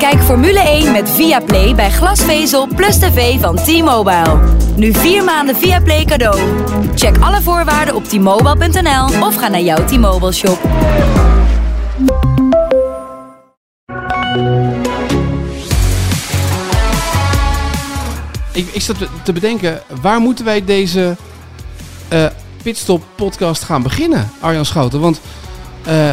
Kijk Formule 1 met Viaplay bij glasvezel plus tv van T-Mobile. Nu vier maanden Viaplay cadeau. Check alle voorwaarden op t-mobile.nl of ga naar jouw T-Mobile shop. Ik, ik zat te bedenken, waar moeten wij deze eh Pitstop podcast gaan beginnen, Arjan Schouten? Want eh,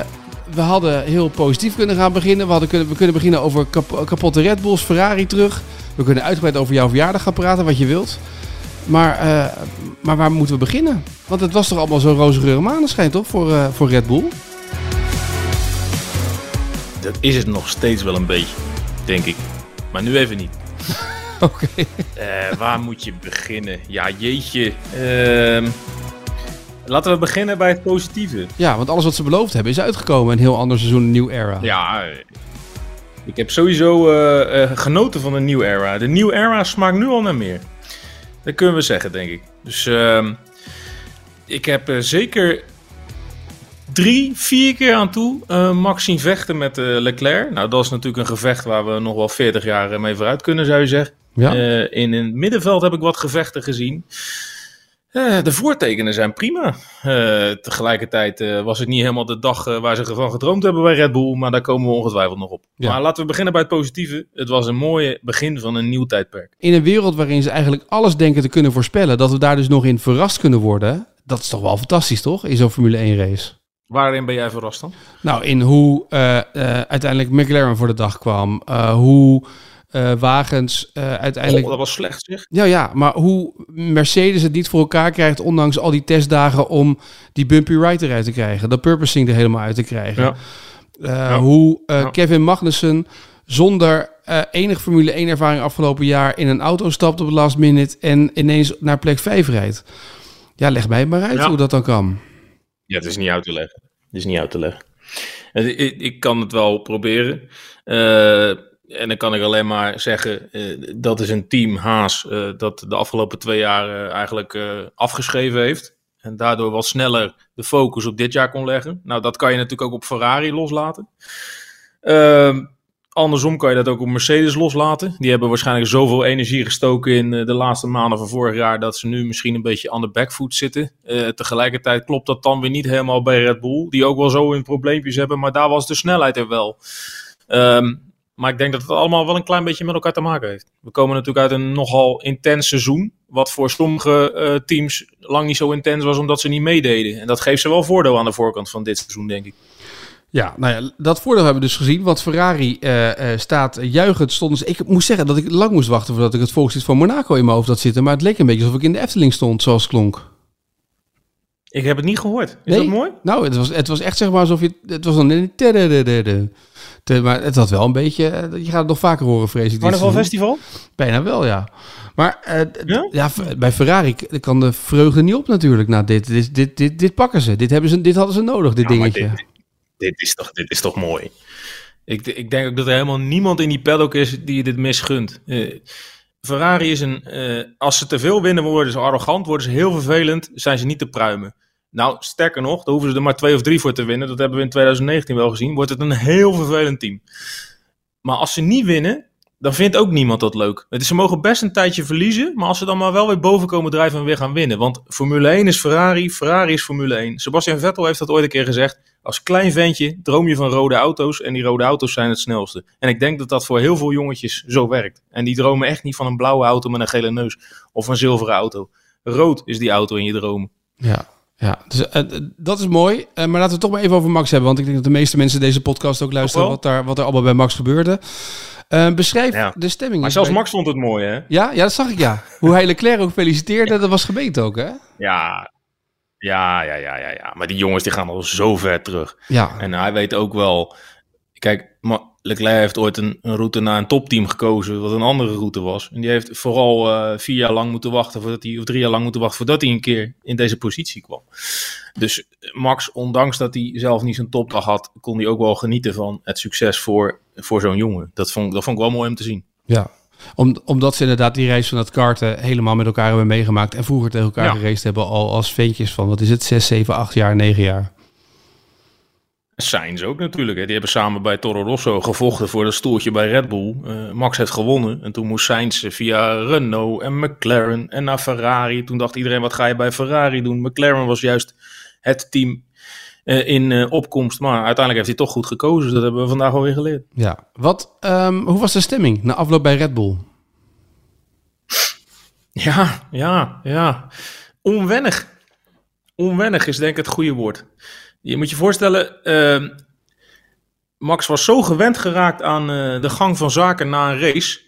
we hadden heel positief kunnen gaan beginnen. We, hadden kunnen, we kunnen beginnen over kap- kapotte Red Bulls, Ferrari terug. We kunnen uitgebreid over jouw verjaardag gaan praten, wat je wilt. Maar, eh, maar waar moeten we beginnen? Want het was toch allemaal zo roze geur maneschijn, toch, voor, eh, voor Red Bull? Dat is het nog steeds wel een beetje, denk ik. Maar nu even niet. Oké. Eh, waar moet je beginnen? Ja, jeetje. Laten we beginnen bij het positieve. Ja, want alles wat ze beloofd hebben is uitgekomen. Een heel ander seizoen, een nieuw era. Ja, ik heb sowieso eh, eh, genoten van een nieuw era. De nieuwe era smaakt nu al naar meer. Dat kunnen we zeggen, denk ik. Dus ehm, ik heb eh, zeker drie, vier keer aan toe Max zien vechten met Leclerc. Nou, dat is natuurlijk een gevecht waar we nog wel 40 jaar mee vooruit kunnen, zou je zeggen. Ja. In het middenveld heb ik wat gevechten gezien. Eh, de voortekenen zijn prima. Eh, tegelijkertijd eh, was het niet helemaal de dag waar ze van gedroomd hebben bij Red Bull, maar daar komen we ongetwijfeld nog op. Ja. Maar laten we beginnen bij het positieve. Het was een mooie begin van een nieuw tijdperk. in een wereld waarin ze eigenlijk alles denken te kunnen voorspellen, dat we daar dus nog in verrast kunnen worden, dat is toch wel fantastisch, toch? In zo'n Formule 1 race. Waarin ben jij verrast dan? Nou, in hoe uiteindelijk McLaren voor de dag kwam, hoe eh, wagens eh, uiteindelijk. Oh, dat was slecht zeg. Ja, ja, maar hoe Mercedes het niet voor elkaar krijgt, ondanks al die testdagen, om die bumpy ride eruit te krijgen, dat purposing er helemaal uit te krijgen. Ja. Eh, Hoe Ja. Kevin Magnussen zonder enige Formule 1 ervaring afgelopen jaar in een auto stapt op het last minute en ineens naar plek 5 rijdt. Ja, leg mij maar uit hoe dat dan kan. Ja, het is niet uit te leggen. Het is niet uit te leggen. Ik, ik kan het wel proberen. Eh, en dan kan ik alleen maar zeggen, eh, dat is een team Haas eh, dat de afgelopen twee jaar eh, eigenlijk afgeschreven heeft. En daardoor wat sneller de focus op dit jaar kon leggen. Nou, dat kan je natuurlijk ook op Ferrari loslaten. Ehm, andersom kan je dat ook op Mercedes loslaten. Die hebben waarschijnlijk zoveel energie gestoken in de laatste maanden van vorig jaar dat ze nu misschien een beetje aan de backfoot zitten. Tegelijkertijd klopt dat dan weer niet helemaal bij Red Bull, die ook wel zo hun probleempjes hebben, maar daar was de snelheid er wel. Ehm, maar ik denk dat het allemaal wel een klein beetje met elkaar te maken heeft. We komen natuurlijk uit een nogal intens seizoen, wat voor sommige eh, teams lang niet zo intens was omdat ze niet meededen. En dat geeft ze wel voordeel aan de voorkant van dit seizoen, denk ik. Ja, nou ja, dat voordeel hebben we dus gezien. Want Ferrari eh, eh, staat juichend. Stonden ze, ik moest zeggen dat ik lang moest wachten voordat ik het volkslied van Monaco in mijn hoofd had zitten. Maar het leek een beetje alsof ik in de Efteling stond, zoals het klonk. Ik heb het niet gehoord. Is Nee? dat mooi? Nou, het was, het was echt zeg maar alsof je... Het was dan... Maar het had wel een beetje... eh, Je gaat het nog vaker horen, vrees ik. dit Carnaval. Festival? Bijna wel, ja. Maar eh, Ja? bij Ferrari kan de vreugde niet op natuurlijk na dit. Dit, dit, dit, dit pakken ze. Dit, hebben ze. dit hadden ze nodig, dit Ja, dingetje. dit, dit, is toch, dit is toch mooi. Ik, ik denk ook dat er helemaal niemand in die paddock is die je dit misgunt. Eh, Ferrari is een... eh, als ze te veel winnen, worden ze arrogant, worden ze heel vervelend, zijn ze niet te pruimen. Nou, sterker nog, daar hoeven ze er maar twee of drie voor te winnen. Dat hebben we in 2019 wel gezien. Wordt het een heel vervelend team. Maar als ze niet winnen, dan vindt ook niemand dat leuk. Het is, ze mogen best een tijdje verliezen, maar als ze dan maar wel weer boven komen drijven en weer gaan winnen. Want Formule 1 is Ferrari, Ferrari is Formule 1. Sebastian Vettel heeft dat ooit een keer gezegd. Als klein ventje droom je van rode auto's en die rode auto's zijn het snelste. En ik denk dat dat voor heel veel jongetjes zo werkt. En die dromen echt niet van een blauwe auto met een gele neus of een zilveren auto. Rood is die auto in je dromen. Ja, ja. Dus, eh, dat is mooi. Eh, maar laten we het toch maar even over Max hebben. Want ik denk dat de meeste mensen deze podcast ook luisteren. Wat, daar, wat er allemaal bij Max gebeurde. Eh, beschrijf Ja. de stemming. Maar zelfs bij- Max vond het mooi, hè? Ja, ja, dat zag ik ja. Hoe hij Leclerc ook feliciteerde, dat was gemeend ook, hè? Ja, ja, ja, ja, ja. ja. Maar die jongens die gaan al zo ver terug. Ja. En hij weet ook wel, Kijk, Leclerc heeft ooit een, een, route naar een topteam gekozen, wat een andere route was. En die heeft vooral uh, vier jaar lang moeten wachten, voordat hij, of drie jaar lang moeten wachten, voordat hij een keer in deze positie kwam. Dus Max, ondanks dat hij zelf niet zijn topdag had, kon hij ook wel genieten van het succes voor, voor zo'n jongen. Dat vond, dat vond ik wel mooi om te zien. Ja, om, omdat ze inderdaad die reis van het karten helemaal met elkaar hebben meegemaakt. En vroeger tegen elkaar ja. geraced hebben al als ventjes van, wat is het, 6, 7, 8 jaar, 9 jaar. Sainz ook natuurlijk. Hè. Die hebben samen bij Toro Rosso gevochten voor dat stoeltje bij Red Bull. Uh, Max heeft gewonnen. En toen moest Sainz via Renault en McLaren en naar Ferrari. Toen dacht iedereen, wat ga je bij Ferrari doen? McLaren was juist het team uh, in uh, opkomst. Maar uiteindelijk heeft hij toch goed gekozen. Dat hebben we vandaag alweer geleerd. Ja, wat, um, hoe was de stemming na afloop bij Red Bull? Ja, ja, ja. Onwennig. Onwennig is denk ik het goede woord. Je moet je voorstellen, uh, Max was zo gewend geraakt aan uh, de gang van zaken na een race.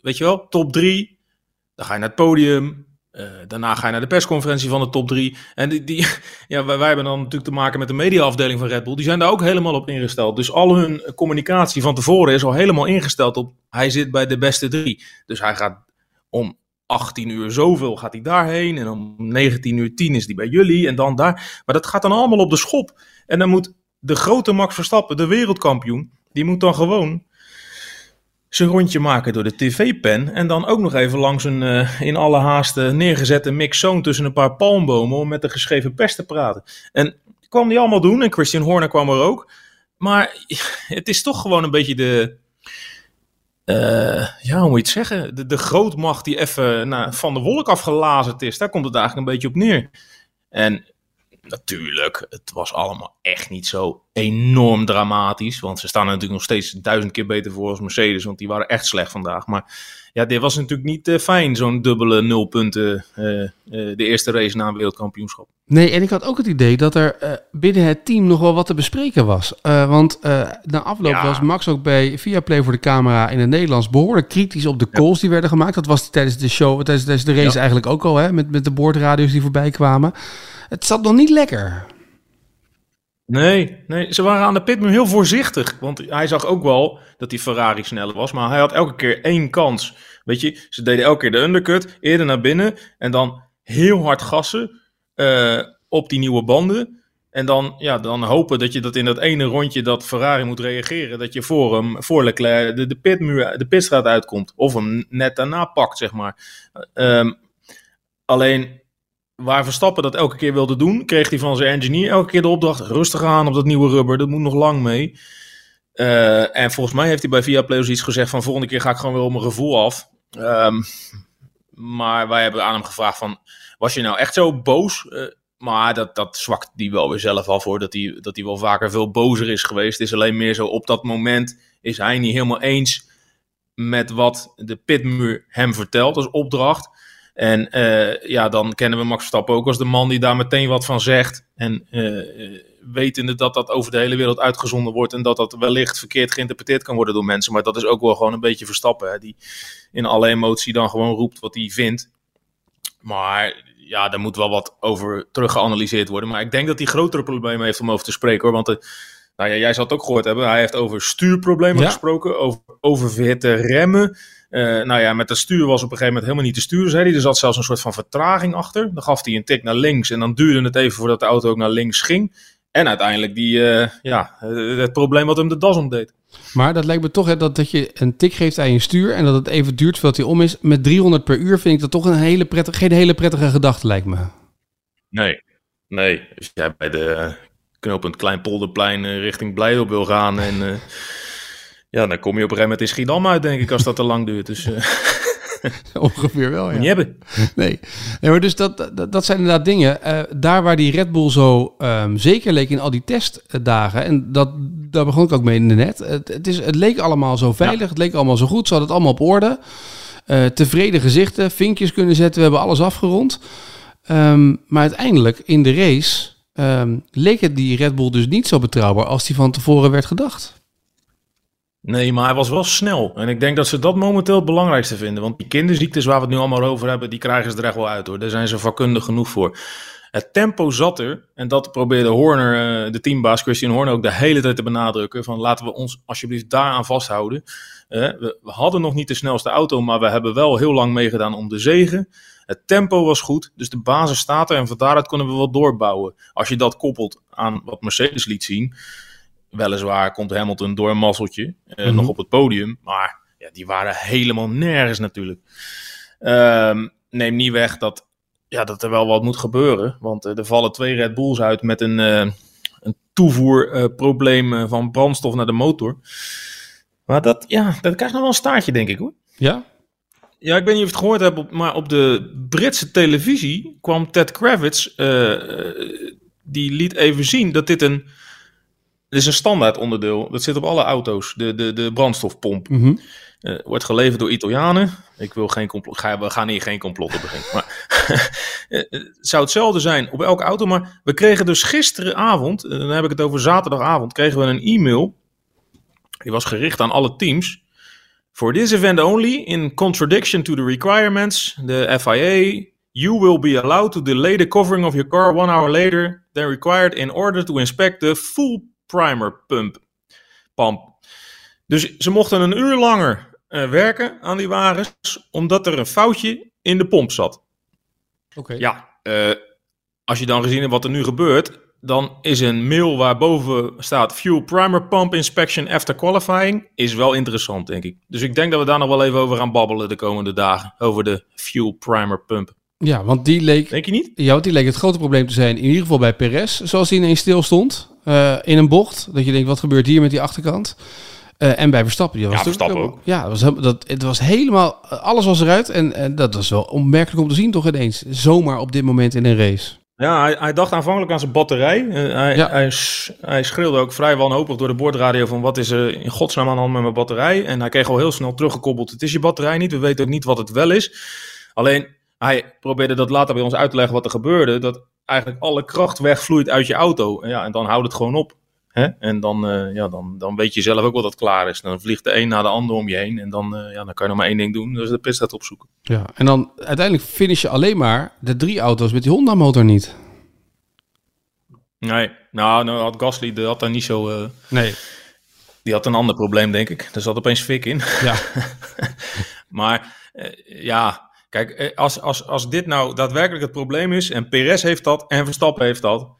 Weet je wel, top 3, dan ga je naar het podium. Uh, daarna ga je naar de persconferentie van de top 3. En die, die, ja, wij, wij, hebben dan natuurlijk te maken met de mediaafdeling van Red Bull. Die zijn daar ook helemaal op ingesteld. Dus al hun communicatie van tevoren is al helemaal ingesteld op... hij zit bij de beste drie. Dus hij gaat om 18 uur zoveel gaat hij daarheen. En om 19 uur 10 is hij bij jullie. En dan daar. Maar dat gaat dan allemaal op de schop. En dan moet de grote Max Verstappen, de wereldkampioen, die moet dan gewoon zijn rondje maken door de tv-pen. En dan ook nog even langs een uh, in alle haast neergezette mixzone tussen een paar palmbomen om met de geschreven pers te praten. En kwam die allemaal doen. En Christian Horner kwam er ook. Maar het is toch gewoon een beetje de, uh, ja, hoe moet je het zeggen? De, de grootmacht die even nou, van de wolk afgelazerd is. Daar komt het eigenlijk een beetje op neer. En natuurlijk, het was allemaal echt niet zo enorm dramatisch. Want ze staan er natuurlijk nog steeds duizend keer beter voor als Mercedes. Want die waren echt slecht vandaag. Maar ja, dit was natuurlijk niet uh, fijn, zo'n dubbele nulpunten. Uh, uh, de eerste race na een wereldkampioenschap. Nee, en ik had ook het idee dat er binnen het team nog wel wat te bespreken was. want na afloop ja. was Max ook bij Viaplay voor de camera in het Nederlands behoorlijk kritisch op de calls ja. die werden gemaakt. Dat was tijdens de show, tijdens, tijdens de race ja. eigenlijk ook al, hè, met, met de boordradio's die voorbij kwamen. Het zat nog niet lekker. Nee, nee, ze waren aan de pitmuur heel voorzichtig. Want hij zag ook wel dat die Ferrari sneller was. Maar hij had elke keer één kans. Weet je, ze deden elke keer de undercut, eerder naar binnen. En dan heel hard gassen uh, op die nieuwe banden. En dan, ja, dan hopen dat je dat in dat ene rondje dat Ferrari moet reageren. Dat je voor hem, voor Leclerc, de, de pitmuur, de pitstraat uitkomt. Of hem net daarna pakt, zeg maar. Um, alleen waar Verstappen dat elke keer wilde doen, kreeg hij van zijn engineer elke keer de opdracht: rustig aan op dat nieuwe rubber, dat moet nog lang mee. Uh, en volgens mij heeft hij bij Viaplay iets gezegd van volgende keer ga ik gewoon weer op mijn gevoel af. Um, maar wij hebben aan hem gevraagd van, was je nou echt zo boos? Uh, maar dat, dat zwakt hij wel weer zelf af hoor, dat hij, dat hij wel vaker veel bozer is geweest. Het is alleen meer zo, op dat moment is hij niet helemaal eens met wat de pitmuur hem vertelt als opdracht. En uh, ja, dan kennen we Max Verstappen ook als de man die daar meteen wat van zegt. En uh, wetende dat dat over de hele wereld uitgezonden wordt en dat dat wellicht verkeerd geïnterpreteerd kan worden door mensen. Maar dat is ook wel gewoon een beetje Verstappen, hè, die in alle emotie dan gewoon roept wat hij vindt. Maar ja, daar moet wel wat over teruggeanalyseerd worden. Maar ik denk dat hij grotere problemen heeft om over te spreken hoor. Want de, nou ja, jij zal het ook gehoord hebben. Hij heeft over stuurproblemen ja. gesproken, over oververhitte remmen. Uh, nou ja, met het stuur was op een gegeven moment helemaal niet te sturen, zei hij. Er zat zelfs een soort van vertraging achter. Dan gaf hij een tik naar links en dan duurde het even voordat de auto ook naar links ging. En uiteindelijk die, uh, ja, het probleem wat hem de das omdeed. Maar dat lijkt me toch hè, dat, dat je een tik geeft aan je stuur en dat het even duurt voordat hij om is. Met 300 per uur vind ik dat toch een hele prettige, geen hele prettige gedachte, lijkt me. Nee, nee. Als jij bij de knooppunt Kleinpolderplein uh, richting Blijdorp wil gaan en... Ja, dan kom je op een gegeven moment in Schiedam uit, denk ik, als dat te lang duurt. Dus, uh... Ongeveer wel, ja. Niet hebben. Nee. nee, maar dus dat, dat, dat zijn inderdaad dingen. Uh, daar waar die Red Bull zo um, zeker leek in al die testdagen. En dat, daar begon ik ook mee in de net. Het, het, is, het leek allemaal zo veilig. Ja. Het leek allemaal zo goed. Ze hadden het allemaal op orde. Uh, tevreden gezichten. Vinkjes kunnen zetten. We hebben alles afgerond. Um, maar uiteindelijk in de race um, leek het die Red Bull dus niet zo betrouwbaar als die van tevoren werd gedacht. Nee, maar hij was wel snel. En ik denk dat ze dat momenteel het belangrijkste vinden. Want die kinderziektes waar we het nu allemaal over hebben, die krijgen ze er echt wel uit hoor. Daar zijn ze vakkundig genoeg voor. Het tempo zat er. En dat probeerde Horner, uh, de teambaas Christian Horner, ook de hele tijd te benadrukken. Van laten we ons alsjeblieft daaraan vasthouden. Uh, we, hadden nog niet de snelste auto, maar we hebben wel heel lang meegedaan om de zegen. Het tempo was goed, dus de basis staat er. En van daaruit kunnen we wat doorbouwen. Als je dat koppelt aan wat Mercedes liet zien. Weliswaar komt Hamilton door een mazzeltje uh, mm -hmm. nog op het podium. Maar ja, die waren helemaal nergens natuurlijk. Um, neem niet weg dat, ja, dat er wel wat moet gebeuren. Want uh, er vallen twee Red Bulls uit met een, uh, een toevoerprobleem uh, van brandstof naar de motor. Maar dat, ja, dat krijgt nog wel een staartje, denk ik hoor. Ja? Ja, ik weet niet of je het gehoord hebt, maar op de Britse televisie kwam Ted Kravitz. die liet even zien dat dit een. Is een standaard onderdeel. Dat zit op alle auto's, de, de, de brandstofpomp. Mm -hmm. Uh, wordt geleverd door Italianen. Ik wil geen complot. Ga, we gaan hier geen complotten beginnen. Maar het zou hetzelfde zijn op elke auto. Maar we kregen dus gisteravond, dan heb ik het over zaterdagavond, kregen we een e-mail. Die was gericht aan alle teams. For this event only, in contradiction to the requirements, the FIA, you will be allowed to delay the covering of your car one hour later than required in order to inspect the full primer pump. Pump. Dus ze mochten een uur langer uh, werken aan die wagens, omdat er een foutje in de pomp zat. Oké. Okay. Ja, uh, als je dan gezien hebt wat er nu gebeurt, dan is een mail waarboven staat Fuel Primer Pump Inspection After Qualifying, is wel interessant, denk ik. Dus ik denk dat we daar nog wel even over gaan babbelen de komende dagen, over de Fuel Primer Pump. Ja, want die leek... Denk je niet? Ja, want die leek het grote probleem te zijn, in ieder geval bij Perez, zoals hij ineens stil stond, uh, in een bocht. Dat je denkt, wat gebeurt hier met die achterkant? Uh, en bij Verstappen. Die was ja, Verstappen ook. Ja, dat was, dat, het was helemaal... Alles was eruit. En, en dat was wel onmerkelijk om te zien toch ineens. Zomaar op dit moment in een race. Ja, hij, hij dacht aanvankelijk aan zijn batterij. Uh, hij, Ja. hij, hij schreeuwde ook vrij wanhopig door de boordradio van... wat is er in godsnaam aan de hand met mijn batterij? En hij kreeg al heel snel teruggekoppeld... het is je batterij niet, we weten ook niet wat het wel is. Alleen, hij probeerde dat later bij ons uit te leggen wat er gebeurde. Dat eigenlijk alle kracht wegvloeit uit je auto. En, ja, en dan houdt het gewoon op. Hè? En dan, eh, ja, dan, dan weet je zelf ook wel dat het klaar is. Dan vliegt de een na de ander om je heen. En dan, eh, ja, dan kan je nog maar één ding doen. Dus de pitstop opzoeken. Ja. En dan uiteindelijk finish je alleen maar de drie auto's met die Honda motor niet. Nee, nou, nou had Gasly die had daar niet zo... eh, Nee. die had een ander probleem, denk ik. Er zat opeens fik in. Ja. Maar ja, kijk, eh, als, als, als dit nou daadwerkelijk het probleem is... en Perez heeft dat en Verstappen heeft dat...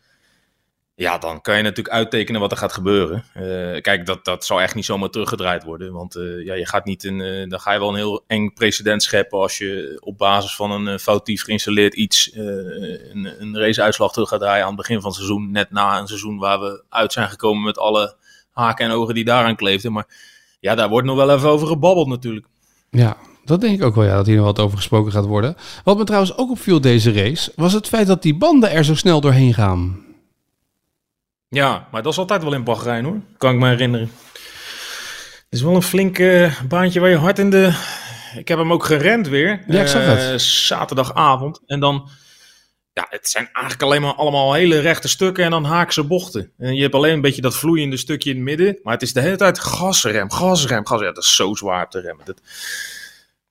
Ja, dan kan je natuurlijk uittekenen wat er gaat gebeuren. Eh, kijk, dat, dat zal echt niet zomaar teruggedraaid worden. Want eh, ja, je gaat niet eh, dan ga je wel een heel eng precedent scheppen als je op basis van een foutief geïnstalleerd iets een, een raceuitslag terug gaat draaien aan het begin van het seizoen. Net na een seizoen waar we uit zijn gekomen met alle haken en ogen die daaraan kleefden. Maar ja, daar wordt nog wel even over gebabbeld natuurlijk. Ja, dat denk ik ook wel, ja, dat hier nog wat over gesproken gaat worden. Wat me trouwens ook opviel deze race, was het feit dat die banden er zo snel doorheen gaan. Ja, maar dat is altijd wel in Bahrein hoor. Kan ik me herinneren. Het is wel een flink eh, baantje waar je hard in de... Ik heb hem ook gerend weer. Ja, ik zag eh, het. Zaterdagavond. En dan... Ja, het zijn eigenlijk alleen maar allemaal hele rechte stukken en dan haakse bochten. En je hebt alleen een beetje dat vloeiende stukje in het midden. Maar het is de hele tijd gasrem, gasrem, gasrem. Ja, dat is zo zwaar te remmen. Dat...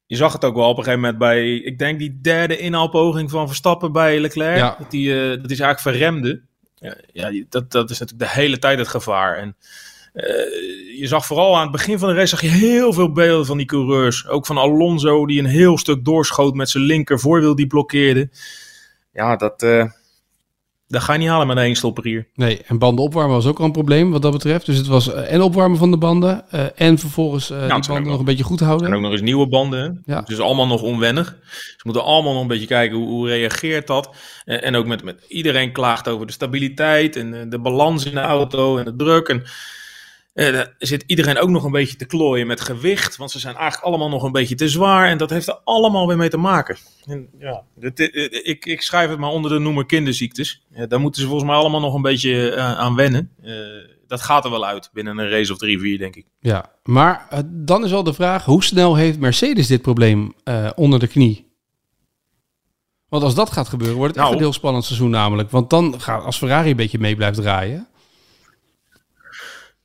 Je zag het ook wel op een gegeven moment bij, ik denk die derde inhaalpoging van Verstappen bij Leclerc. Ja. Dat, die, eh, dat is eigenlijk verremde. Ja, ja, dat, dat is natuurlijk de hele tijd het gevaar. En eh, je zag vooral aan het begin van de race zag je heel veel beelden van die coureurs. Ook van Alonso die een heel stuk doorschoot met zijn linker voorwiel die blokkeerde. Ja, dat, eh dat ga je niet halen met één stopper hier. Nee, en banden opwarmen was ook al een probleem wat dat betreft. Dus het was eh, en opwarmen van de banden eh, en vervolgens eh, die banden nog een beetje goed houden. En ook nog eens nieuwe banden. Ja. Is allemaal nog onwennig. Ze moeten allemaal nog een beetje kijken hoe, hoe reageert dat. En, en ook met, met iedereen klaagt over de stabiliteit en eh, de balans in de auto en de druk. En daar zit iedereen ook nog een beetje te klooien met gewicht. Want ze zijn eigenlijk allemaal nog een beetje te zwaar. En dat heeft er allemaal weer mee te maken. En, ja, dit, dit- ik, ik schrijf het maar onder de noemer kinderziektes. Ja, daar moeten ze volgens mij allemaal nog een beetje eh, aan wennen. Eh, dat gaat er wel uit binnen een race of drie, vier, denk ik. Ja, maar eh, dan is wel de vraag, hoe snel heeft Mercedes dit probleem eh, onder de knie? Want als dat gaat gebeuren, wordt het echt Nou. een heel spannend seizoen namelijk. Want dan gaat, als Ferrari een beetje mee blijft draaien...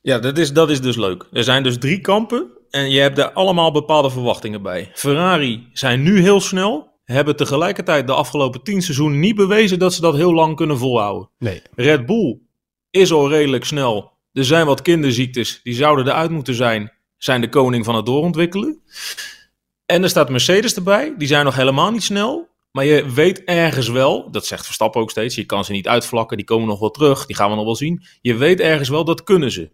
Ja, dat is, dat is dus leuk. Er zijn dus drie kampen en je hebt daar allemaal bepaalde verwachtingen bij. Ferrari zijn nu heel snel. hebben tegelijkertijd de afgelopen tien seizoenen niet bewezen dat ze dat heel lang kunnen volhouden. Nee. Red Bull is al redelijk snel. Er zijn wat kinderziektes, die zouden eruit moeten zijn. Zijn de koning van het doorontwikkelen. En er staat Mercedes erbij, die zijn nog helemaal niet snel. Maar je weet ergens wel, dat zegt Verstappen ook steeds, je kan ze niet uitvlakken, die komen nog wel terug, die gaan we nog wel zien. Je weet ergens wel, dat kunnen ze.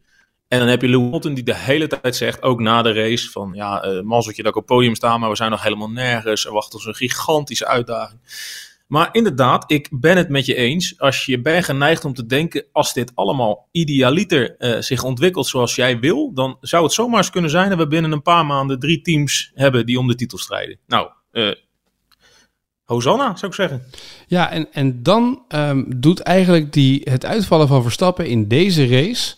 En dan heb je Lewis die de hele tijd zegt, ook na de race, van ja, uh, mazzeltje dat ik op podium sta, maar we zijn nog helemaal nergens. Er wacht ons een gigantische uitdaging. Maar inderdaad, ik ben het met je eens. Als je bent geneigd om te denken, als dit allemaal idealiter uh, zich ontwikkelt zoals jij wil, dan zou het zomaar eens kunnen zijn dat we binnen een paar maanden drie teams hebben die om de titel strijden. Nou, uh, Hosanna, zou ik zeggen. Ja, en, en dan um, doet eigenlijk die, het uitvallen van Verstappen in deze race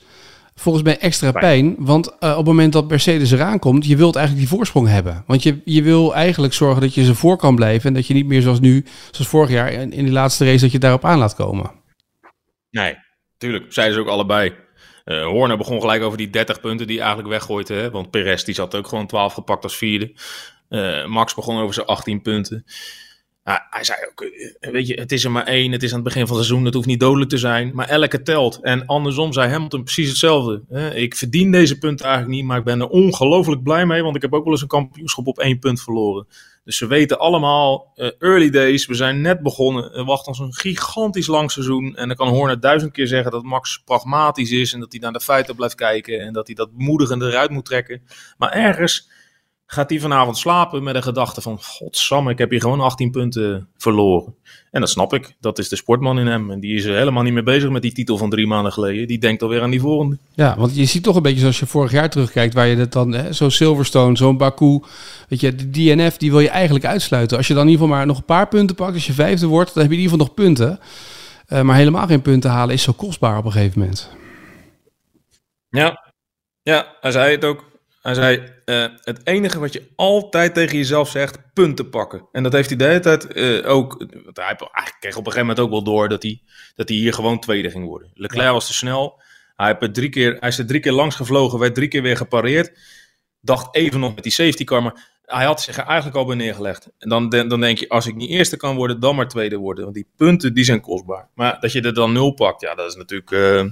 volgens mij extra pijn. Want uh, op het moment dat Mercedes eraan komt, je wilt eigenlijk die voorsprong hebben. Want je, je wil eigenlijk zorgen dat je ze voor kan blijven. En dat je niet meer zoals nu, zoals vorig jaar in, in die laatste race, dat je daarop aan laat komen. Nee, tuurlijk. Zeiden ze ook allebei. Uh, Horner begon gelijk over die 30 punten die hij eigenlijk weggooit. Hè? Want Perez die zat ook gewoon 12 gepakt als vierde. Uh, Max begon over zijn 18 punten. Nou, hij zei ook, weet je, het is er maar één, het is aan het begin van het seizoen, het hoeft niet dodelijk te zijn, maar elke telt. En andersom zei Hamilton precies hetzelfde. Ik verdien deze punten eigenlijk niet, maar ik ben er ongelooflijk blij mee, want ik heb ook wel eens een kampioenschap op één punt verloren. Dus ze weten allemaal, uh, early days, we zijn net begonnen, er wacht ons een gigantisch lang seizoen. En dan kan Horner duizend keer zeggen dat Max pragmatisch is en dat hij naar de feiten blijft kijken en dat hij dat moedigende eruit moet trekken. Maar ergens gaat hij vanavond slapen met de gedachte van... Godsamme, ik heb hier gewoon 18 punten verloren. En dat snap ik. Dat is de sportman in hem. En die is helemaal niet meer bezig met die titel van drie maanden geleden. Die denkt alweer aan die volgende. Ja, want je ziet toch een beetje zoals je vorig jaar terugkijkt... waar je het dan, zo'n Silverstone, zo'n Baku... Weet je, de DNF, die wil je eigenlijk uitsluiten. Als je dan in ieder geval maar nog een paar punten pakt... als je vijfde wordt, dan heb je in ieder geval nog punten. Uh, maar helemaal geen punten halen is zo kostbaar op een gegeven moment. Ja, ja hij zei het ook. Hij zei, uh, het enige wat je altijd tegen jezelf zegt, punten pakken. En dat heeft hij de hele tijd uh, ook... Hij, hij, kreeg op een gegeven moment ook wel door dat hij, dat hij hier gewoon tweede ging worden. Leclerc ja. was te snel. Hij, heeft drie keer, hij is er drie keer langs gevlogen, werd drie keer weer gepareerd. Dacht even nog met die safety car, maar hij had zich er eigenlijk al bij neergelegd. En dan, dan denk je, als ik niet eerste kan worden, dan maar tweede worden. Want die punten, die zijn kostbaar. Maar dat je er dan nul pakt, ja, dat is natuurlijk... Uh,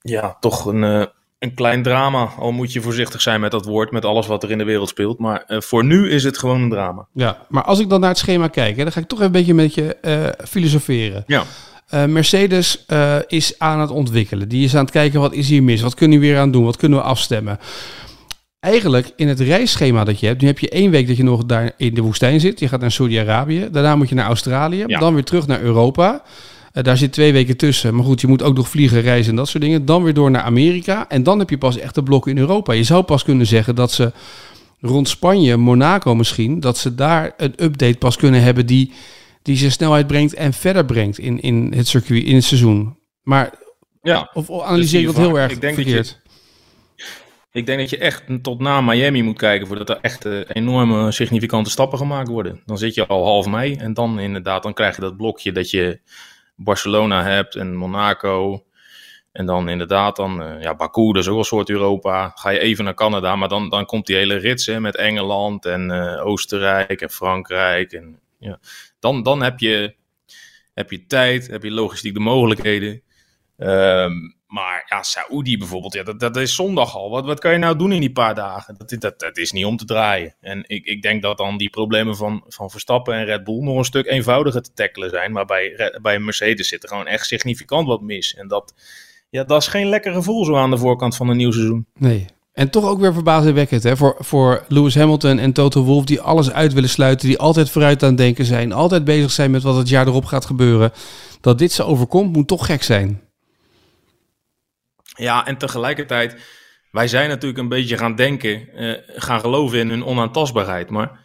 ja, toch een een klein drama. Al moet je voorzichtig zijn met dat woord, met alles wat er in de wereld speelt. Maar uh, voor nu is het gewoon een drama. Ja, maar als ik dan naar het schema kijk, hè, dan ga ik toch even een beetje met je uh, filosoferen. Ja. Uh, Mercedes is aan het ontwikkelen. Die is aan het kijken wat is hier mis, wat kunnen we weer aan doen, wat kunnen we afstemmen. Eigenlijk in het reisschema dat je hebt, nu heb je één week dat je nog daar in de woestijn zit. Je gaat naar Saudi-Arabië, daarna moet je naar Australië, ja. dan weer terug naar Europa. Uh, daar zit twee weken tussen. Maar goed, je moet ook nog vliegen, reizen en dat soort dingen. Dan weer door naar Amerika. En dan heb je pas echt de blokken in Europa. Je zou pas kunnen zeggen dat ze rond Spanje, Monaco misschien, dat ze daar een update pas kunnen hebben die, die zijn snelheid brengt en verder brengt in, in het circuit, in het seizoen. Maar ja, of, of analyseer je dat heel erg ik denk verkeerd? Dat je, ik denk dat je echt tot na Miami moet kijken voordat er echt uh, enorme significante stappen gemaakt worden. Dan zit je al half mei en dan inderdaad, dan krijg je dat blokje dat je Barcelona hebt en Monaco. En dan inderdaad, dan, uh, ja, Baku, dat is ook een soort Europa. Ga je even naar Canada, maar dan, dan komt die hele rits met Engeland en uh, Oostenrijk en Frankrijk. En, ja. dan, dan heb, je, heb je tijd, heb je logistiek de mogelijkheden. Um, maar ja, Saoedi bijvoorbeeld, ja, dat, dat is zondag al. Wat, wat kan je nou doen in die paar dagen? Dat, dat, is niet om te draaien. En ik, ik denk dat dan die problemen van, van Verstappen en Red Bull nog een stuk eenvoudiger te tackelen zijn. Maar bij, bij Mercedes zit er gewoon echt significant wat mis. En dat, ja, dat is geen lekker gevoel zo aan de voorkant van een nieuw seizoen. Nee. En toch ook weer verbazingwekkend hè? Voor, voor Lewis Hamilton en Toto Wolff die alles uit willen sluiten. Die altijd vooruit aan het denken zijn. Altijd bezig zijn met wat het jaar erop gaat gebeuren. Dat dit ze overkomt moet toch gek zijn. Ja, en tegelijkertijd, wij zijn natuurlijk een beetje gaan denken, uh, gaan geloven in hun onaantastbaarheid. Maar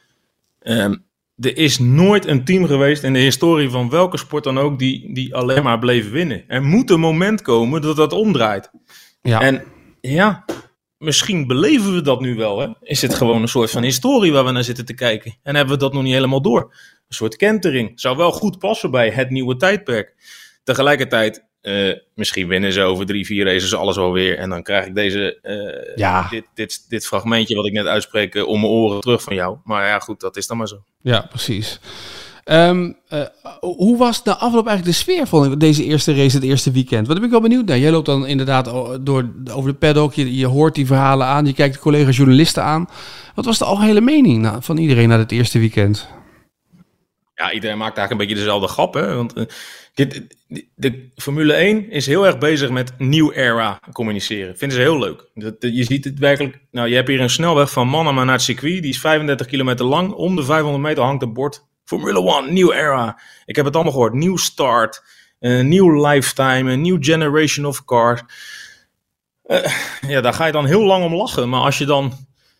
uh, er is nooit een team geweest in de historie van welke sport dan ook die, die alleen maar bleef winnen. Er moet een moment komen dat dat omdraait. Ja. En ja, misschien beleven we dat nu wel. Hè? Is het gewoon een soort van historie waar we naar zitten te kijken? En hebben we dat nog niet helemaal door? Een soort kentering. Zou wel goed passen bij het nieuwe tijdperk. Tegelijkertijd eh, misschien winnen ze over drie, vier races alles alweer. En dan krijg ik deze, eh, Ja. dit, dit, dit fragmentje wat ik net uitspreek eh, om mijn oren terug van jou. Maar ja, goed, dat is dan maar zo. Ja, precies. Ehm, eh, hoe was de afloop eigenlijk de sfeer van deze eerste race, het eerste weekend? Wat ben ik wel benieuwd naar. Jij loopt dan inderdaad o- door, over de paddock, je, je hoort die verhalen aan, je kijkt de collega journalisten aan. Wat was de algehele mening na- van iedereen na het eerste weekend? Ja, iedereen maakt eigenlijk een beetje dezelfde grap. Hè? Want eh, kijk, de, Formule 1 is heel erg bezig met nieuw era communiceren. Vinden ze heel leuk. Dat, je ziet het werkelijk. Nou, je hebt hier een snelweg van Manama naar het circuit. Die is 35 kilometer lang. Om de 500 meter hangt een bord. Formule 1, nieuw era. Ik heb het allemaal gehoord. Nieuw start. Een nieuw lifetime. Een nieuw generation of cars. Eh, ja, daar ga je dan heel lang om lachen. Maar als je dan.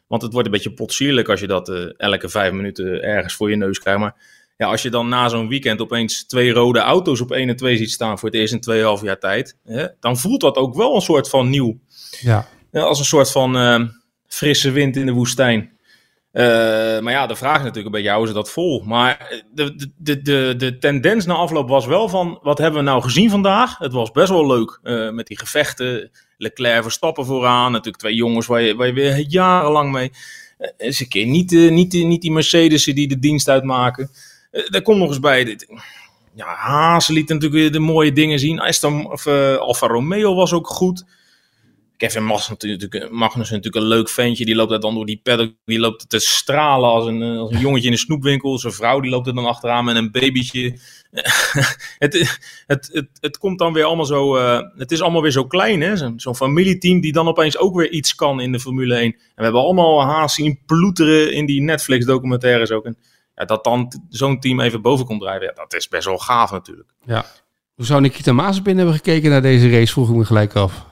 Want het wordt een beetje potsierlijk als je dat eh, elke vijf minuten ergens voor je neus krijgt. Maar ja, als je dan na zo'n weekend opeens twee rode auto's op 1 en 2 ziet staan voor het eerst in 2,5 jaar tijd, hè, dan voelt dat ook wel een soort van nieuw. Ja. Ja, als een soort van eh, frisse wind in de woestijn. Eh, maar ja, de vraag is natuurlijk een beetje, houden ze dat vol? Maar de, de, de, de, de tendens na afloop was wel van, wat hebben we nou gezien vandaag? Het was best wel leuk eh, met die gevechten. Leclerc Verstappen vooraan, natuurlijk twee jongens waar je, waar je weer jarenlang mee... eh, eens een keer niet, eh, niet, eh, niet die Mercedes'en die de dienst uitmaken. Eh, daar komt nog eens bij, dit, ja, Haas liet natuurlijk weer de mooie dingen zien. Aston, of, eh, Alfa Romeo was ook goed. Kevin Magnussen natuurlijk, Magnussen natuurlijk een leuk ventje. Die loopt dan door die paddock. Die loopt te stralen als een, eh, als een jongetje in een snoepwinkel. Zijn vrouw die loopt er dan achteraan met een babytje. het, het, het, het komt dan weer allemaal zo... eh, het is allemaal weer zo klein, hè. Zo'n familieteam die dan opeens ook weer iets kan in de Formule 1. En we hebben allemaal Haas zien ploeteren in die Netflix-documentaires ook. En ja, dat dan zo'n team even boven komt drijven, ja, dat is best wel gaaf natuurlijk. ja. Hoe zou Nikita Mazepin hebben gekeken naar deze race, vroeg ik me gelijk af.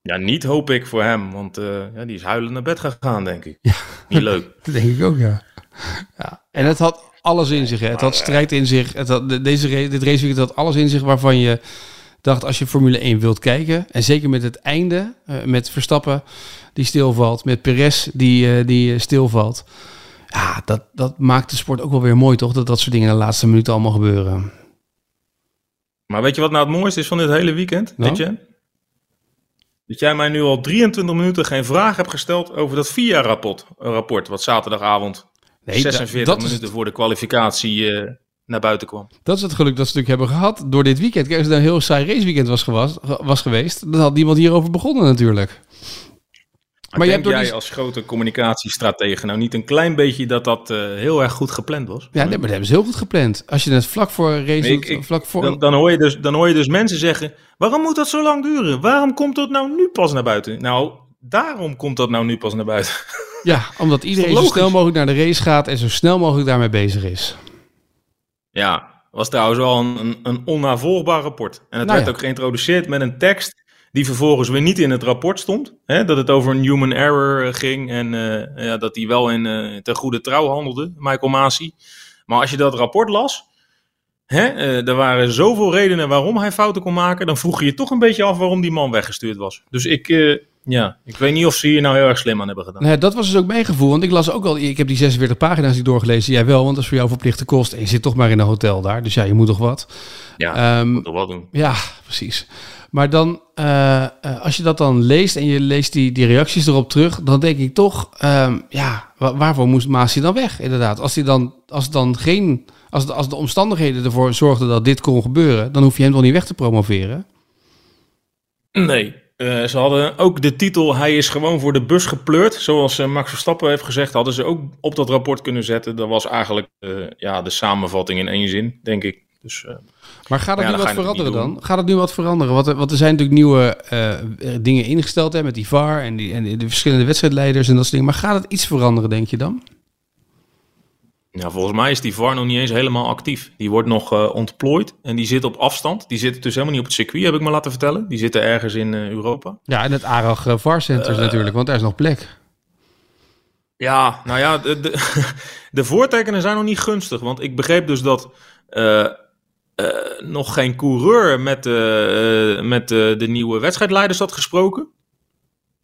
Ja, niet hoop ik voor hem, want eh, ja, die is huilend naar bed gegaan, denk ik. Ja. Niet leuk. Dat denk ik ook, ja. ja. En het had alles in zich, hè. Het had strijd in zich. Het had, de- deze race, dit raceweekend had alles in zich waarvan je dacht, als je Formule 1 wilt kijken, en zeker met het einde, eh, met Verstappen die stilvalt, met Perez die, eh, die stilvalt. Ja, dat, dat maakt de sport ook wel weer mooi, toch? Dat dat soort dingen in de laatste minuten allemaal gebeuren. Maar weet je wat nou het mooiste is van dit hele weekend, Nou? Etienne? Dat jij mij nu al 23 minuten geen vraag hebt gesteld over dat VIA-rapport, rapport wat zaterdagavond Nee, da- 46 dat is minuten voor de kwalificatie eh, naar buiten kwam. Dat is het geluk dat ze natuurlijk hebben gehad door dit weekend. Kijk, als het een heel saai raceweekend was, gewas, was geweest, dan had niemand hierover begonnen natuurlijk. Maar, denk jij die- als grote communicatiestratege nou niet een klein beetje dat dat eh, heel erg goed gepland was? Ja, nee, maar dat hebben ze heel goed gepland. Als je het vlak voor een race Nee, doet, ik- ik- vlak voor... Dan, dan, hoor je dus, dan hoor je dus mensen zeggen: waarom moet dat zo lang duren? Waarom komt dat nou nu pas naar buiten? Nou, daarom komt dat nou nu pas naar buiten. Ja, omdat iedereen zo snel mogelijk naar de race gaat en zo snel mogelijk daarmee bezig is. Ja, was trouwens wel een, een, een onnavolgbaar rapport. En het Nou werd ja. ook geïntroduceerd met een tekst die vervolgens weer niet in het rapport stond. Hè, dat het over een human error eh, ging en eh, ja, dat hij wel in, eh ten goede trouw handelde, Michael Masi. Maar als je dat rapport las, hè, er waren zoveel redenen waarom hij fouten kon maken, dan vroeg je je toch een beetje af waarom die man weggestuurd was. Dus ik, eh, ja, ik weet niet of ze hier nou heel erg slim aan hebben gedaan. Nee, dat was dus ook mijn gevoel. Want ik las ook al, ik heb die 46 pagina's niet doorgelezen. Jij wel, want dat is voor jou verplichte kost. En je zit toch maar in een hotel daar. Dus ja, je moet toch wat. Ja, Ehm, moet toch wel doen. Ja, precies. Maar dan, eh, eh, als je dat dan leest en je leest die, die reacties erop terug, dan denk ik toch, ehm, ja, wa- waarvoor moest Maas dan weg? Inderdaad, als hij dan, als dan geen, als de, als de omstandigheden ervoor zorgden dat dit kon gebeuren, dan hoef je hem toch niet weg te promoveren. Nee. Eh, ze hadden ook de titel Hij is gewoon voor de bus gepleurd. Zoals Max Verstappen heeft gezegd, hadden ze ook op dat rapport kunnen zetten. Dat was eigenlijk ja, de samenvatting in één zin, denk ik. Dus Maar gaat het Ja, nu wat veranderen dan? Gaat het nu wat veranderen? Want, er- want er zijn natuurlijk nieuwe eh, dingen ingesteld hè, met die VAR en, die, en de verschillende wedstrijdleiders en dat soort dingen. Maar gaat het iets veranderen, denk je dan? ja, volgens mij is die VAR nog niet eens helemaal actief. Die wordt nog eh, ontplooid en die zit op afstand. Die zitten dus helemaal niet op het circuit, heb ik me laten vertellen. Die zitten ergens in eh, Europa. Ja, en het ARAG eh, VAR Centers natuurlijk, want daar is nog plek. Ja, nou ja, de, de, de voortekenen zijn nog niet gunstig. Want ik begreep dus dat eh, eh, nog geen coureur met, de, eh, met de, de nieuwe wedstrijdleiders had gesproken.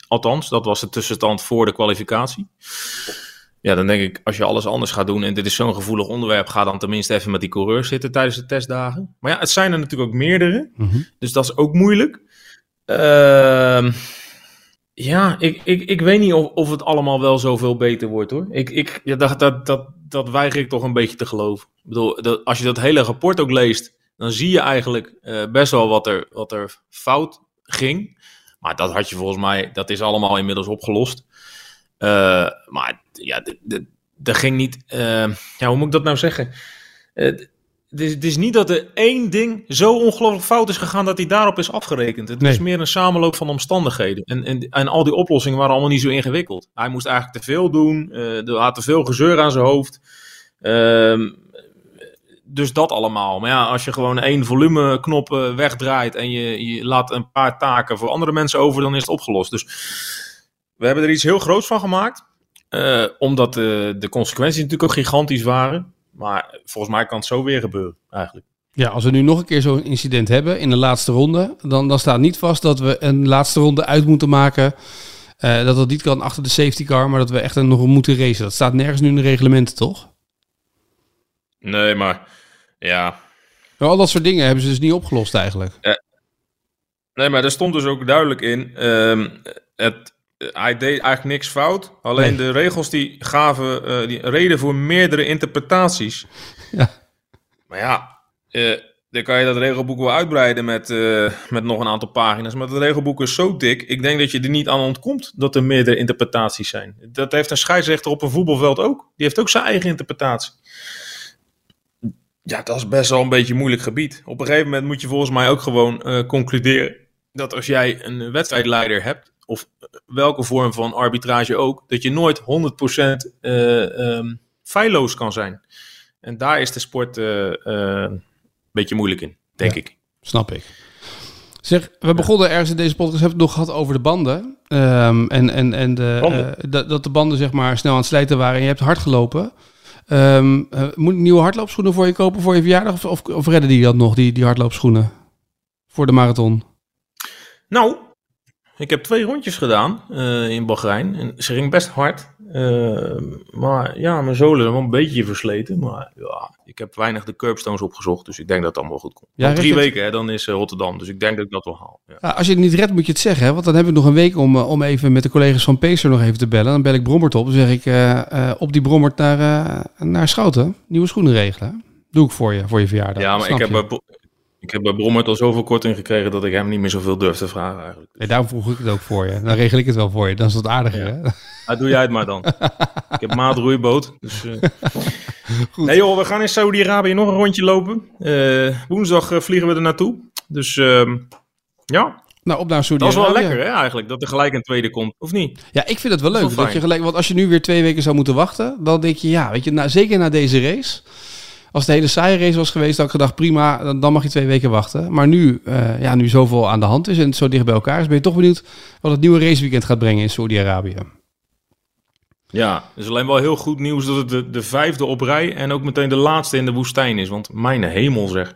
Althans, dat was de tussenstand voor de kwalificatie. ja, dan denk ik, als je alles anders gaat doen en dit is zo'n gevoelig onderwerp, ga dan tenminste even met die coureurs zitten tijdens de testdagen. Maar ja, het zijn er natuurlijk ook meerdere, Mhm. dus dat is ook moeilijk. Ehm, ja, ik, ik, ik weet niet of, of het allemaal wel zoveel beter wordt hoor. Ik, ik, ja, dat, dat, dat, dat weiger ik toch een beetje te geloven. Ik bedoel, dat, als je dat hele rapport ook leest, dan zie je eigenlijk eh, best wel wat er, wat er fout ging. Maar dat had je volgens mij, dat is allemaal inmiddels opgelost. Eh, maar ja, er ging niet. eh, ja, hoe moet ik dat nou zeggen? Het, is, niet dat er één ding zo ongelooflijk fout is gegaan dat hij daarop is afgerekend. Het Nee. is meer een samenloop van omstandigheden. En, en, en al die oplossingen waren allemaal niet zo ingewikkeld. Hij moest eigenlijk te veel doen. eh, er had te veel gezeur aan zijn hoofd. Ehm, dus dat allemaal. Maar ja, als je gewoon één volumeknop eh, wegdraait en je, je laat een paar taken voor andere mensen over, dan is het opgelost. Dus we hebben er iets heel groots van gemaakt. eh, omdat de consequenties natuurlijk ook gigantisch waren. Maar volgens mij kan het zo weer gebeuren, eigenlijk. Ja, als we nu nog een keer zo'n incident hebben in de laatste ronde, dan, dan staat niet vast dat we een laatste ronde uit moeten maken. eh, dat dat niet kan achter de safety car, maar dat we echt nog moeten racen. Dat staat nergens nu in de reglementen, toch? Nee, maar ja. Maar al dat soort dingen hebben ze dus niet opgelost eigenlijk. Nee, maar er stond dus ook duidelijk in. ehm, het, hij deed eigenlijk niks fout. Alleen Nee. de regels die gaven eh, die reden voor meerdere interpretaties. Ja. Maar ja, eh, dan kan je dat regelboek wel uitbreiden met, eh, met nog een aantal pagina's. Maar het regelboek is zo dik. Ik denk dat je er niet aan ontkomt dat er meerdere interpretaties zijn. Dat heeft een scheidsrechter op een voetbalveld ook. Die heeft ook zijn eigen interpretatie. Ja, dat is best wel een beetje een moeilijk gebied. Op een gegeven moment moet je volgens mij ook gewoon eh, concluderen dat als jij een wedstrijdleider hebt, of welke vorm van arbitrage ook, dat je nooit 100% eh ehm, feilloos kan zijn. En daar is de sport eh, eh, een beetje moeilijk in, denk Ja. ik. Snap ik. Zeg, we begonnen ergens in deze podcast, hebben we het nog gehad over de banden. Ehm, en en, en de, eh, dat, dat de banden zeg maar snel aan het slijten waren en je hebt hard gelopen. Ehm, eh, moet ik nieuwe hardloopschoenen voor je kopen voor je verjaardag? Of, of, of redden die dat nog, die, die hardloopschoenen? Voor de marathon? Nou, ik heb twee rondjes gedaan eh, in Bahrein. En ze ging best hard. Eh, maar ja, mijn zolen zijn wel een beetje versleten. Maar ja, ik heb weinig de curbstones opgezocht. Dus ik denk dat het allemaal goed komt. Ja, drie het? weken, hè, dan is eh, Rotterdam. Dus ik denk dat ik dat wel haal. Ja. Ja, als je het niet redt, moet je het zeggen. Hè? Want dan hebben we nog een week om, om even met de collega's van Pacer nog even te bellen. Dan bel ik Brommert op. Dan zeg ik op die Brommert naar, naar Schouten. Nieuwe schoenen regelen. Doe ik voor je, voor je verjaardag. Ja, maar ik heb, ik heb bij Brommert al zoveel korting gekregen dat ik hem niet meer zoveel durf te vragen eigenlijk. Nee, daarom vroeg ik het ook voor je. Dan regel ik het wel voor je. Dan is het aardiger, hè? Doe jij het maar dan. ik heb maat roeiboot. Dus, eh. Goed. Nee joh, we gaan in Saudi-Arabië nog een rondje lopen. Eh, woensdag eh, vliegen we er naartoe. Dus ehm, ja, Nou, op naar dat is wel Saudi-Arabië. lekker hè eigenlijk. Dat er gelijk een tweede komt, of niet? Ja, ik vind het wel leuk. Dat je gelijk, want als je nu weer twee weken zou moeten wachten, dan denk je, ja, weet je, nou, zeker na deze race. Als een hele saaie race was geweest, had ik gedacht, prima, dan, mag je twee weken wachten. Maar nu, eh, ja, nu zoveel aan de hand is en het zo dicht bij elkaar is, ben je toch benieuwd wat het nieuwe raceweekend gaat brengen in Saudi-Arabië. Ja, het is alleen wel heel goed nieuws dat het de, de vijfde op rij en ook meteen de laatste in de woestijn is. Want mijn hemel zeg.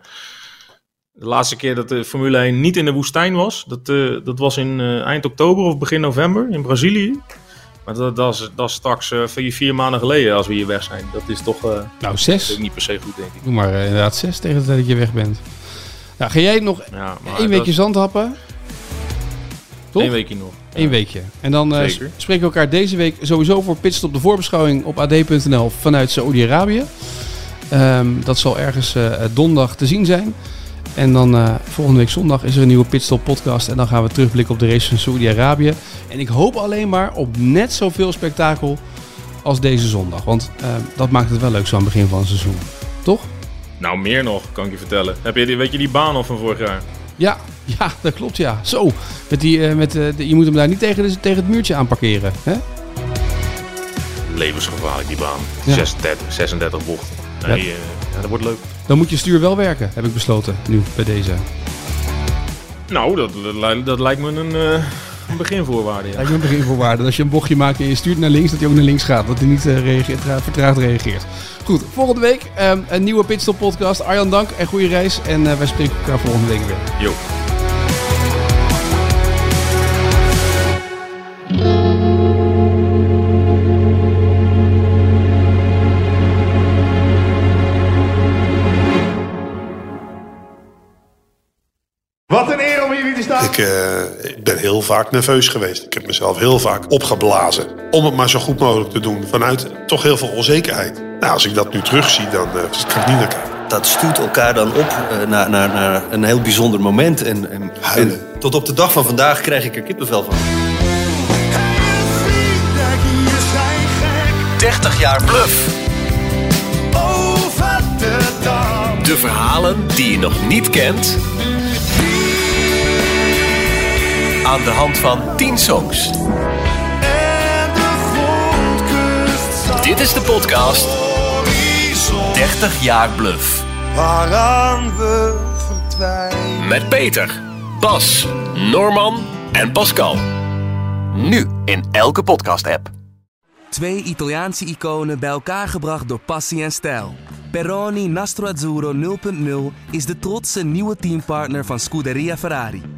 De laatste keer dat de Formule 1 niet in de woestijn was, dat, eh, dat was in eh, eind oktober of begin november in Brazilië. Maar dat, dat, is, dat is straks eh, vier, vier maanden geleden als we hier weg zijn. Dat is toch eh, Nou, zes. niet per se goed, denk ik. Doe maar eh, inderdaad zes tegen de tijd dat je weg bent. Nou, ga jij nog Ja, één dat- weekje zandhappen? Toch? Eén weekje nog. Eén weekje. En dan spreken we elkaar deze week sowieso voor Pitstop de voorbeschouwing op ad.nl vanuit Saoedi-Arabië. Ehm, dat zal ergens donderdag te zien zijn. En dan eh, volgende week zondag is er een nieuwe Pitstop podcast. En dan gaan we terugblikken op de race van Saoedi-Arabië. En ik hoop alleen maar op net zoveel spektakel als deze zondag. Want eh, dat maakt het wel leuk zo aan het begin van het seizoen. Toch? Nou, meer nog, kan ik je vertellen. Heb je, die- weet je die baan al van vorig jaar? Ja, ja, dat klopt ja. Zo, met die, eh, met, de- je moet hem daar niet tegen, de- tegen het muurtje aan parkeren. Hè? Levensgevaarlijk, die baan. Ja. 36, 36 bochten. Nee, ja, dat wordt leuk. Dan moet je stuur wel werken, heb ik besloten nu bij deze. Nou, dat, dat, lijkt- dat lijkt me een, eh, een beginvoorwaarde, ja. Lijkt me een beginvoorwaarde. Als je een bochtje maakt en je stuurt naar links, dat hij ook naar links gaat. Dat hij niet eh, reageert, tra- vertraagd reageert. Goed, volgende week ehm, een nieuwe Pitstop podcast. Arjan, dank en goede reis. En eh, wij spreken elkaar volgende week weer. Jo. Ik, uh, ik, ben heel vaak nerveus geweest. Ik heb mezelf heel vaak opgeblazen. Om het maar zo goed mogelijk te doen. Vanuit toch heel veel onzekerheid. Nou, als ik dat nu terugzie, dan uh, kan ik niet naar kijken. Dat stuurt elkaar dan op uh, naar, naar, naar, een heel bijzonder moment. En, en, en, tot op de dag van vandaag krijg ik er kippenvel van. 30 jaar bluff. Over de dam. De verhalen die je nog niet kent. Aan de hand van 10 songs. En de Dit is de podcast 30 jaar bluff. Waaraan we verdwijnen. Met Peter, Bas, Norman en Pascal. Nu in elke podcast-app. Twee Italiaanse iconen bij elkaar gebracht door passie en stijl. Peroni Nastro Azzurro 0.0 is de trotse nieuwe teampartner van Scuderia Ferrari.